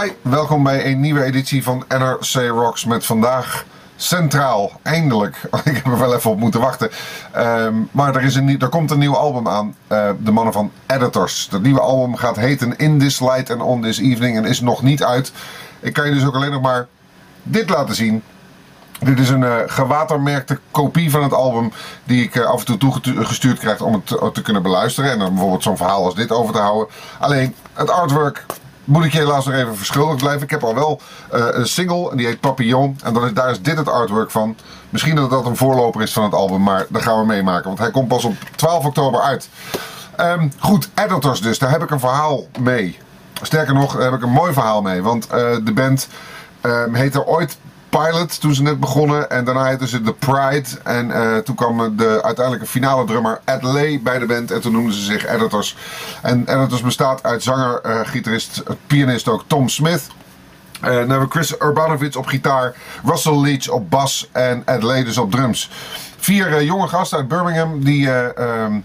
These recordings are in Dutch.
Hi, welkom bij een nieuwe editie van NRC Rocks met vandaag Centraal. Eindelijk. Ik heb er wel even op moeten wachten. Ehm, maar er, is een, er komt een nieuw album aan. eh, de mannen van Editors. Dat nieuwe album gaat heten In This Light and On This Evening en is nog niet uit. Ik kan je dus ook alleen nog maar dit laten zien. Dit is een eh, gewatermerkte kopie van het album die ik eh, af en toe toegestuurd krijg om het te, kunnen beluisteren. En dan bijvoorbeeld zo'n verhaal als dit over te houden. Alleen het artwork moet ik je helaas nog even verschuldigd blijven. Ik heb al wel eh, een single en die heet Papillon. En dan is, daar is dit het artwork van. Misschien dat dat een voorloper is van het album, maar dat gaan we meemaken. Want hij komt pas op 12 oktober uit. Ehm, goed, Editors dus. Daar heb ik een verhaal mee. Sterker nog, daar heb ik een mooi verhaal mee. Want eh, de band ehm, heette ooit Pilot toen ze net begonnen. En daarna heette ze The Pride. En eh, toen kwam de uiteindelijke finale drummer Ed Lay bij de band. En toen noemden ze zich Editors. En Editors bestaat uit zanger, eh, gitarist, pianist ook Tom Smith. Eh, dan hebben we Chris Urbanovic op gitaar, Russell Leach op bas en Ed dus op drums. Vier jonge gasten uit Birmingham die... eh, ehm,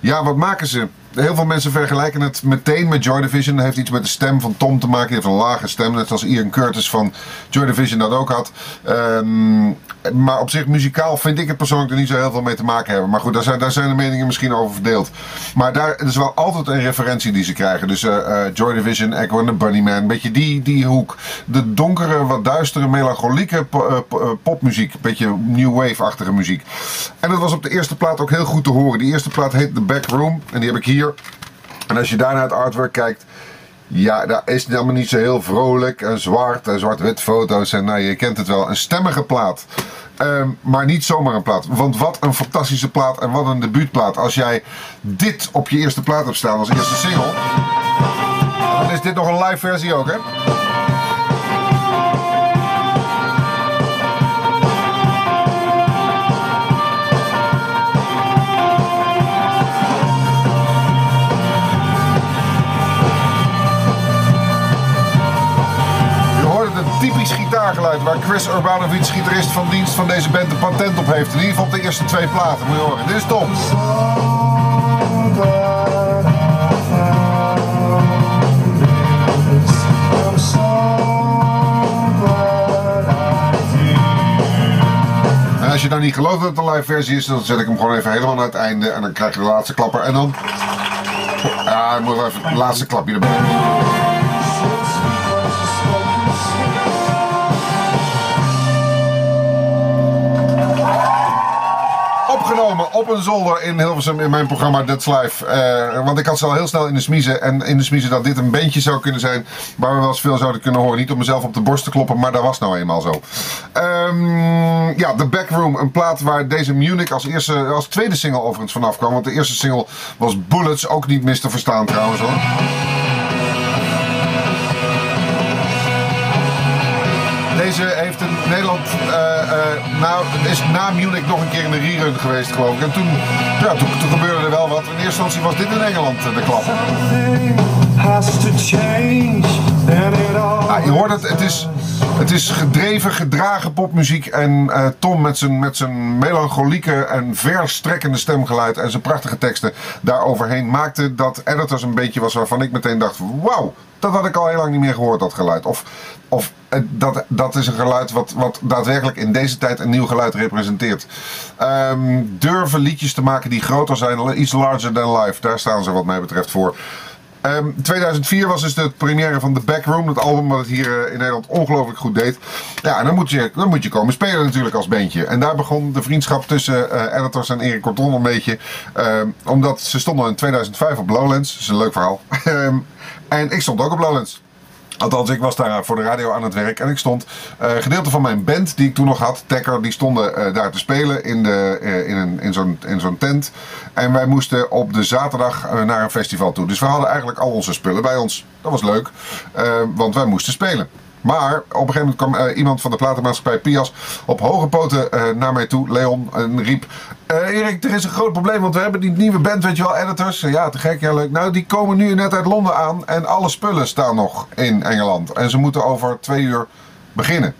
ja, wat maken ze? Heel veel mensen vergelijken het meteen met Joy Division. Dat heeft iets met de stem van Tom te maken. Die heeft een lage stem, net zoals Ian Curtis van Joy Division dat ook had. Ehm, maar op zich, muzikaal vind ik het persoonlijk er niet zo heel veel mee te maken hebben. Maar goed, daar zijn, daar zijn de meningen misschien over verdeeld. Maar daar is wel altijd een referentie die ze krijgen. Dus eh, eh, Joy Division, Echo and the Bunnyman. Een beetje die, die hoek. De donkere, wat duistere, melancholieke eh, popmuziek. Een beetje new wave-achtige muziek. En dat was op de eerste plaat ook heel goed te horen. Die eerste plaat heet The Back Room. En die heb ik hier. En als je daar naar het artwork kijkt. Ja, daar is het allemaal niet zo heel vrolijk en zwart en zwart-wit foto's. En nou, je kent het wel. Een stemmige plaat. Ehm, maar niet zomaar een plaat. Want wat een fantastische plaat en wat een debuutplaat. Als jij dit op je eerste plaat hebt staan als eerste single. Dan is dit nog een live versie ook, hè? Waar Chris Urbanovic, gitarist van dienst van deze band, een patent op heeft. In ieder geval de eerste twee platen, moet je horen. Dit is Tom. En als je nou niet gelooft dat het een live versie is, dan zet ik hem gewoon even helemaal naar het einde. En dan krijg je de laatste klapper. En dan... Ja, ik moet even het laatste klapje erbij. Op een zolder in Hilversum in mijn programma That's Life. Eh, want ik had ze al heel snel in de smiezen. En in de smiezen dat dit een bandje zou kunnen zijn waar we wel eens veel zouden kunnen horen. Niet om mezelf op de borst te kloppen, maar dat was nou eenmaal zo. Ehm, ja, The Backroom. Een plaat waar deze Munich als, eerste, als tweede single overigens vanaf kwam. Want de eerste single was Bullets. Ook niet mis te verstaan trouwens hoor. Deze heeft Nederland, eh, eh, nou, is na Munich nog een keer in de rerun geweest geloof ik. En toen, ja, toen, gebeurde er wel wat. In eerste instantie was dit in Engeland eh, de klap. Ja, je hoort het, het is, het is gedreven, gedragen popmuziek. En Tom met zijn, met zijn melancholieke en verstrekkende stemgeluid en zijn prachtige teksten daaroverheen maakte dat Editors een beetje was waarvan ik meteen dacht: wauw, dat had ik al heel lang niet meer gehoord, dat geluid. Of, of dat, dat is een geluid wat, wat daadwerkelijk in deze tijd een nieuw geluid representeert. Ehm, durven liedjes te maken die groter zijn, iets larger than life. Daar staan ze wat mij betreft voor. Ehm, 2004 was dus de première van The Backroom, het album wat het hier eh, in Nederland ongelooflijk goed deed. Ja, en dan moet, je, dan moet je komen spelen natuurlijk als bandje. En daar begon de vriendschap tussen eh, Editors en Erik Corton een beetje. Ehm, omdat ze stonden in 2005 op Lowlands, dat is een leuk verhaal. Ehm, en ik stond ook op Lowlands. Althans, ik was daar voor de radio aan het werk en ik stond. eh gedeelte van mijn band die ik toen nog had, Tekker, die stonden eh, daar te spelen in, de, eh, in, een, in zo'n in zo'n tent. En wij moesten op de zaterdag naar een festival toe. Dus we hadden eigenlijk al onze spullen bij ons. Dat was leuk, want wij moesten spelen. Maar op een gegeven moment kwam iemand van de platenmaatschappij Pias op hoge poten naar mij toe, Leon, en riep: eh, Erik, er is een groot probleem, want we hebben die nieuwe band, weet je wel, editors. Ja, te gek, ja, leuk. Nou, die komen nu net uit Londen aan en alle spullen staan nog in Engeland. En ze moeten over twee uur beginnen.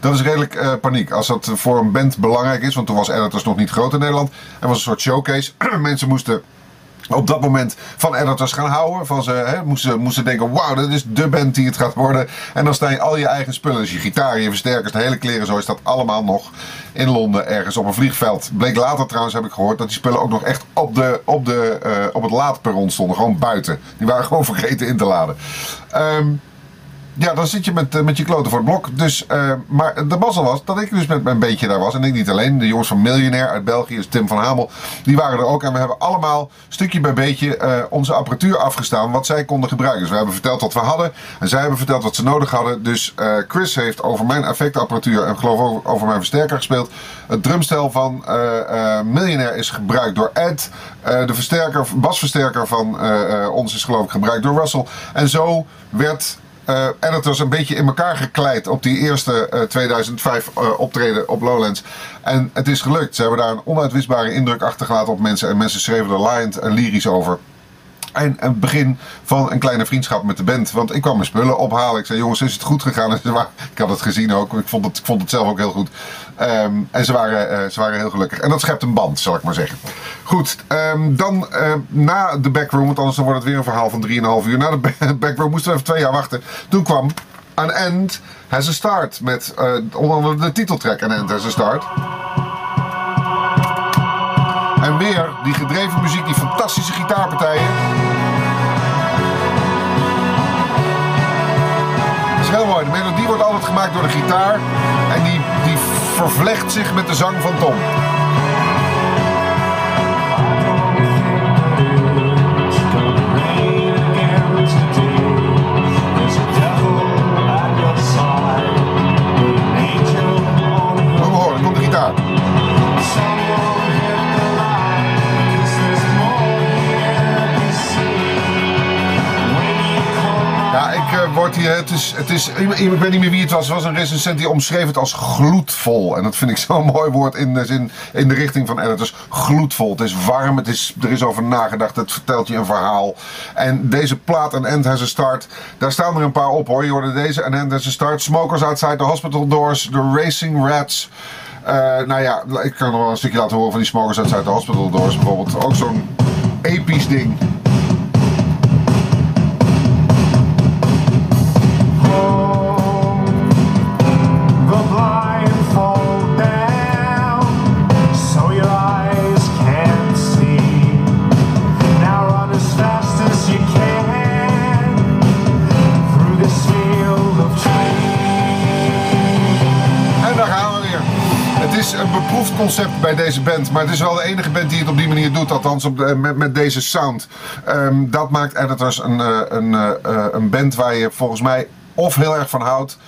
Dat is redelijk eh, paniek. Als dat voor een band belangrijk is, want toen was Editors nog niet groot in Nederland. Er was een soort showcase. Mensen moesten op dat moment van editors gaan houden. Van ze hè, moesten, moesten denken, wauw, dat is de band die het gaat worden. En dan staan je al je eigen spullen, dus je gitaar, je versterkers, de hele kleren, zo is dat allemaal nog in Londen ergens op een vliegveld. Bleek later trouwens, heb ik gehoord, dat die spullen ook nog echt op, de, op, de, eh, op het laadperron stonden. Gewoon buiten. Die waren gewoon vergeten in te laden. Ehm, ja, dan zit je met, eh, met je kloten voor het blok. Dus, eh, maar de mazzel was dat ik dus met mijn beetje daar was. En ik niet alleen. De jongens van Millionaire uit België, dus Tim van Hamel, die waren er ook. En we hebben allemaal stukje bij beetje eh, onze apparatuur afgestaan. Wat zij konden gebruiken. Dus we hebben verteld wat we hadden. En zij hebben verteld wat ze nodig hadden. Dus Chris heeft over mijn effectapparatuur en geloof over, over mijn versterker gespeeld. Het drumstel van Millionaire is gebruikt door Ed. De versterker, basversterker van ons is geloof ik gebruikt door Russell. En zo werd eh editors een beetje in elkaar gekleid op die eerste eh, 2005 eh, optreden op Lowlands. En het is gelukt. Ze hebben daar een onuitwisbare indruk achtergelaten op mensen. En mensen schreven er laaiend en lyrisch over. En het begin van een kleine vriendschap met de band. Want ik kwam mijn spullen ophalen. Ik zei, jongens, is het goed gegaan? Ik had het gezien ook. Ik vond het, ik vond het zelf ook heel goed. Ehm, en ze waren, eh, ze waren heel gelukkig. En dat schept een band, zal ik maar zeggen. Goed, ehm, dan eh, na de backroom. Want anders wordt het weer een verhaal van 3,5 uur. Na de ba- backroom moesten we even twee jaar wachten. Toen kwam An End Has a Start. Met eh, onder andere de titeltrack An End Has a Start. En weer die gedreven muziek, die fantastische gitaarpartijen. Heel mooi. De melodie wordt altijd gemaakt door de gitaar. En die, die vervlecht zich met de zang van Tom. Het is, het is, ik, weet niet meer wie het was. Het was een recensent die omschreef het als gloedvol. En dat vind ik zo'n mooi woord in de, in de richting van editors. Gloedvol. Het is warm, het is, er is over nagedacht. Het vertelt je een verhaal. En deze plaat, An End Has a Start. Daar staan er een paar op hoor. Je hoorde deze, An End Has a Start. Smokers Outside the Hospital Doors. The Racing Rats. Eh, nou ja, ik kan nog wel een stukje laten horen van die Smokers Outside the Hospital Doors. Bijvoorbeeld ook zo'n episch ding. Concept bij deze band, maar het is wel de enige band die het op die manier doet, althans op de- met, met deze sound. Ehm, dat maakt Editors een, eh, een, eh, eh, een band waar je volgens mij of heel erg van houdt,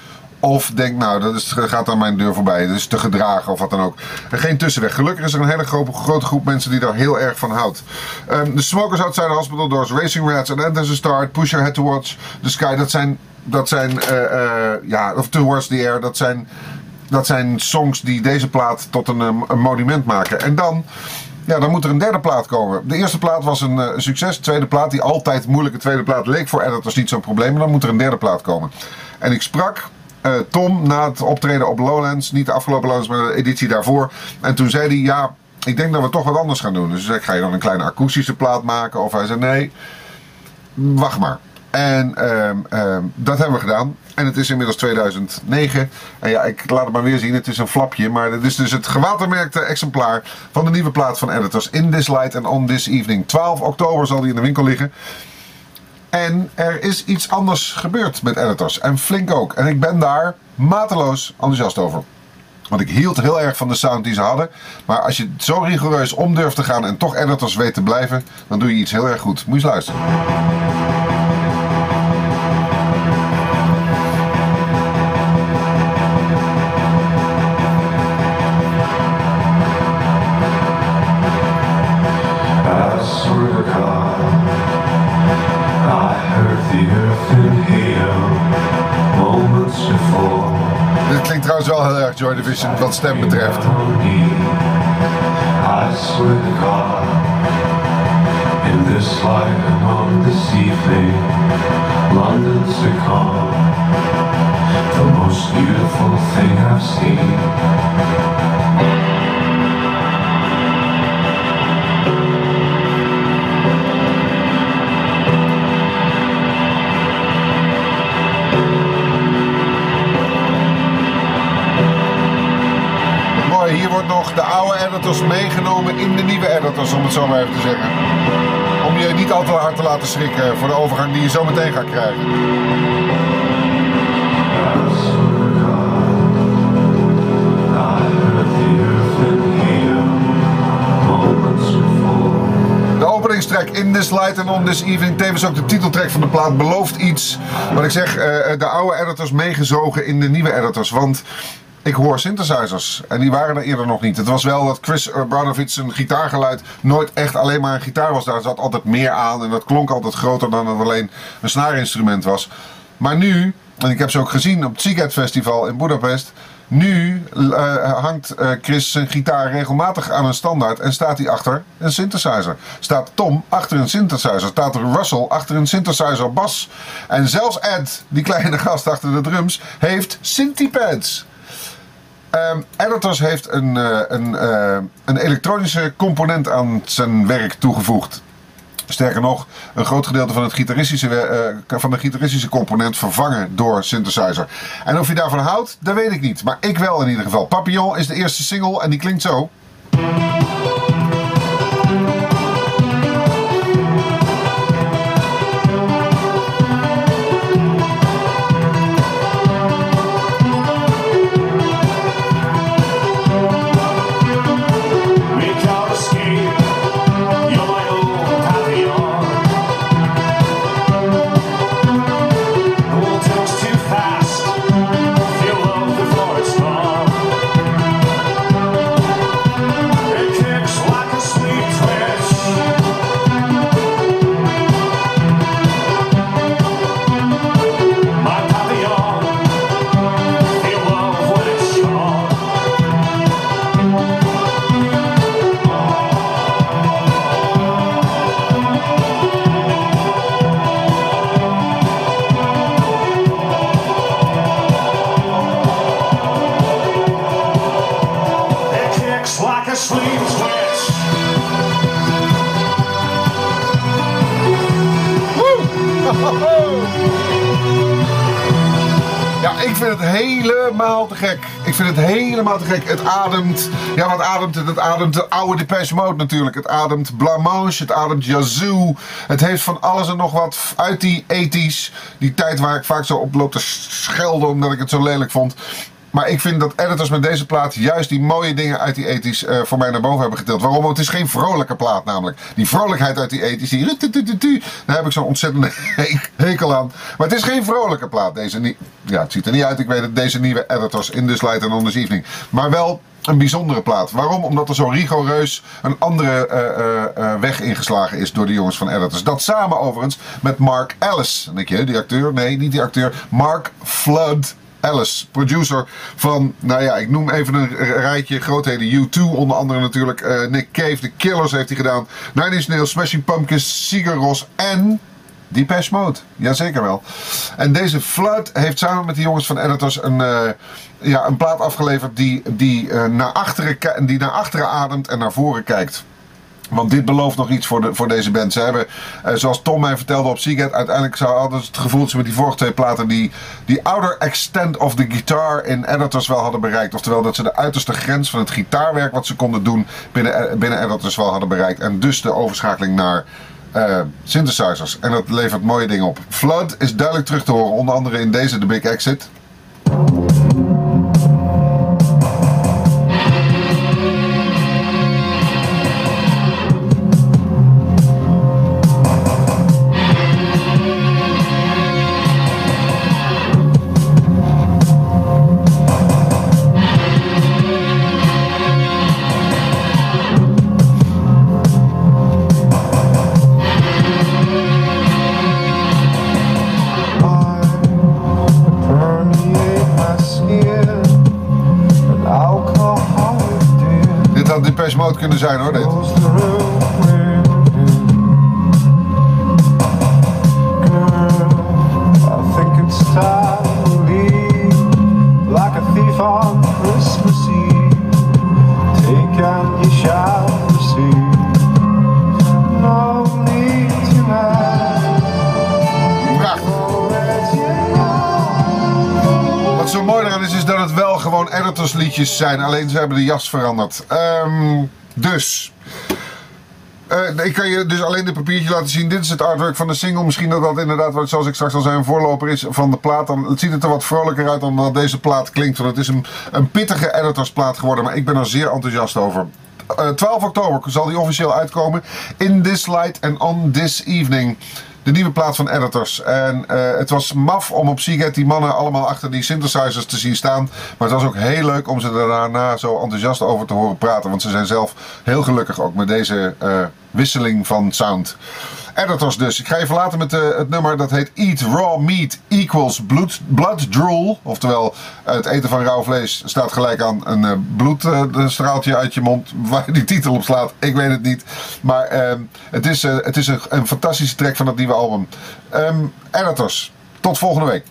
of denkt, nou, dat is, gaat aan mijn deur voorbij. Dat is te gedragen of wat dan ook. En geen tussenweg. Gelukkig is er een hele grote, groep mensen die daar heel erg van houdt. Ehm, de Smokers Outside Hospital Doors, Racing Rats, and End as a Start, Push Your Head Towards the Sky. Dat zijn, dat zijn eh, eh, ja, of Towards the Air. Dat zijn, dat zijn songs die deze plaat tot een, eh, een monument maken. En dan... Ja, dan moet er een derde plaat komen. De eerste plaat was een eh, succes. De tweede plaat, die altijd moeilijke tweede plaat leek voor editors niet zo'n probleem. Dan moet er een derde plaat komen. En ik sprak eh, Tom na het optreden op Lowlands. Niet de afgelopen Lowlands, maar de editie daarvoor. En toen zei hij, ja, ik denk dat we toch wat anders gaan doen. Dus ik zei, ga je dan een kleine akoestische plaat maken? Of hij zei, nee, wacht maar. En ehm, ehm, dat hebben we gedaan. En het is inmiddels 2009. En ja, ik laat het maar weer zien. Het is een flapje. Maar het is dus het gewatermerkte exemplaar van de nieuwe plaat van Editors. In This Light and On This Evening. 12 oktober zal die in de winkel liggen. En er is iets anders gebeurd met Editors. En flink ook. En ik ben daar mateloos enthousiast over. Want ik hield heel erg van de sound die ze hadden. Maar als je zo rigoureus om durft te gaan en toch editors weet te blijven, dan doe je iets heel erg goed. Moet je eens luisteren. Heel erg Joy Division wat stem betreft. In this London's the most beautiful thing I've seen. Wordt nog de oude editors meegenomen in de nieuwe editors, om het zo maar even te zeggen. Om je niet al te hard te laten schrikken voor de overgang die je zo meteen gaat krijgen. De openingstrack In This Light and On This Evening, tevens ook de titeltrack van de plaat, belooft iets. Wat ik zeg, eh, de oude editors meegezogen in de nieuwe editors. Want ik hoor synthesizers en die waren er eerder nog niet. Het was wel dat Chris Abramovich zijn gitaargeluid nooit echt alleen maar een gitaar was. Daar zat altijd meer aan en dat klonk altijd groter dan het alleen een snaarinstrument was. Maar nu, en ik heb ze ook gezien op het Seagate Festival in Budapest. Nu eh, hangt eh, Chris zijn gitaar regelmatig aan een standaard en staat hij achter een synthesizer. Staat Tom achter een synthesizer. Staat Russell achter een synthesizer bas. En zelfs Ed, die kleine gast achter de drums, heeft synthpads. Ehm Editors heeft een, eh, een, eh, een elektronische component aan zijn werk toegevoegd. Sterker nog, een groot gedeelte van, het gitaristische, eh, van de gitaristische component vervangen door synthesizer. En of je daarvan houdt, dat weet ik niet. Maar ik wel in ieder geval. Papillon is de eerste single en die klinkt zo. Ja, ik vind het helemaal te gek. Ik vind het helemaal te gek. Het ademt. Ja, wat ademt het? Het ademt de oude Depeche Mode natuurlijk. Het ademt Blancmange. Het ademt Yazoo. Het heeft van alles en nog wat uit die 80s. Die tijd waar ik vaak zo op loop te schelden omdat ik het zo lelijk vond. Maar ik vind dat editors met deze plaat juist die mooie dingen uit die 80s eh, voor mij naar boven hebben getild. Waarom? Want het is geen vrolijke plaat namelijk. Die vrolijkheid uit die 80s, die daar heb ik zo'n ontzettende he- hekel aan. Maar het is geen vrolijke plaat. Deze ja, het ziet er niet uit, ik weet het. Deze nieuwe editors in This Light and On Evening. Maar wel een bijzondere plaat. Waarom? Omdat er zo rigoureus een andere eh, eh, weg ingeslagen is door de jongens van Editors. Dat samen overigens met Mark Ellis. Denk je, die acteur? Nee, niet die acteur. Mark Flood Ellis, producer van, nou ja, ik noem even een rijtje grootheden. U2 onder andere natuurlijk. eh, Nick Cave, The Killers heeft hij gedaan. Nine Inch Nails, Smashing Pumpkins, Sigur Rós en Depeche Mode. Jazeker wel. En deze Flood heeft samen met de jongens van Editors een, eh, ja, een plaat afgeleverd die, die, eh, naar achteren, die naar achteren ademt en naar voren kijkt. Want dit belooft nog iets voor, de, voor deze band. Ze hebben, eh, zoals Tom mij vertelde op Seagate, uiteindelijk zou ze het gevoel dat ze met die vorige twee platen die, die outer extent of the guitar in editors wel hadden bereikt. Oftewel dat ze de uiterste grens van het gitaarwerk wat ze konden doen binnen, eh, binnen editors wel hadden bereikt. En dus de overschakeling naar eh, synthesizers. En dat levert mooie dingen op. Flood is duidelijk terug te horen, onder andere in deze The Big Exit. Ask. Prachtig. Already know. Wat zo mooi eraan is, is dat het wel gewoon editors Editors liedjes zijn, alleen ze hebben de jas veranderd. Ehm, dus. Eh, ik kan je dus alleen dit papiertje laten zien. Dit is het artwork van de single. Misschien dat dat inderdaad, wat- zoals ik straks al zei, een voorloper is van de plaat. Dan, het ziet er wat vrolijker uit dan dat deze plaat klinkt. Want het is een, een pittige editorsplaat geworden. Maar ik ben er zeer enthousiast over. Eh, 12 oktober zal die officieel uitkomen. In This Light and On This Evening. De nieuwe plaat van Editors. En eh, het was maf om op Seagate die mannen allemaal achter die synthesizers te zien staan. Maar het was ook heel leuk om ze daarna zo enthousiast over te horen praten. Want ze zijn zelf heel gelukkig ook met deze eh, wisseling van sound. Editors dus. Ik ga je verlaten met eh, het nummer dat heet Eat Raw Meat Equals Blood, blood Drool. Oftewel, het eten van rauw vlees staat gelijk aan een eh, bloedstraaltje uit je mond. Waar die titel op slaat, ik weet het niet. Maar ehm, het is, eh, het is een, fantastische track van het nieuwe album. Ehm, editors, tot volgende week.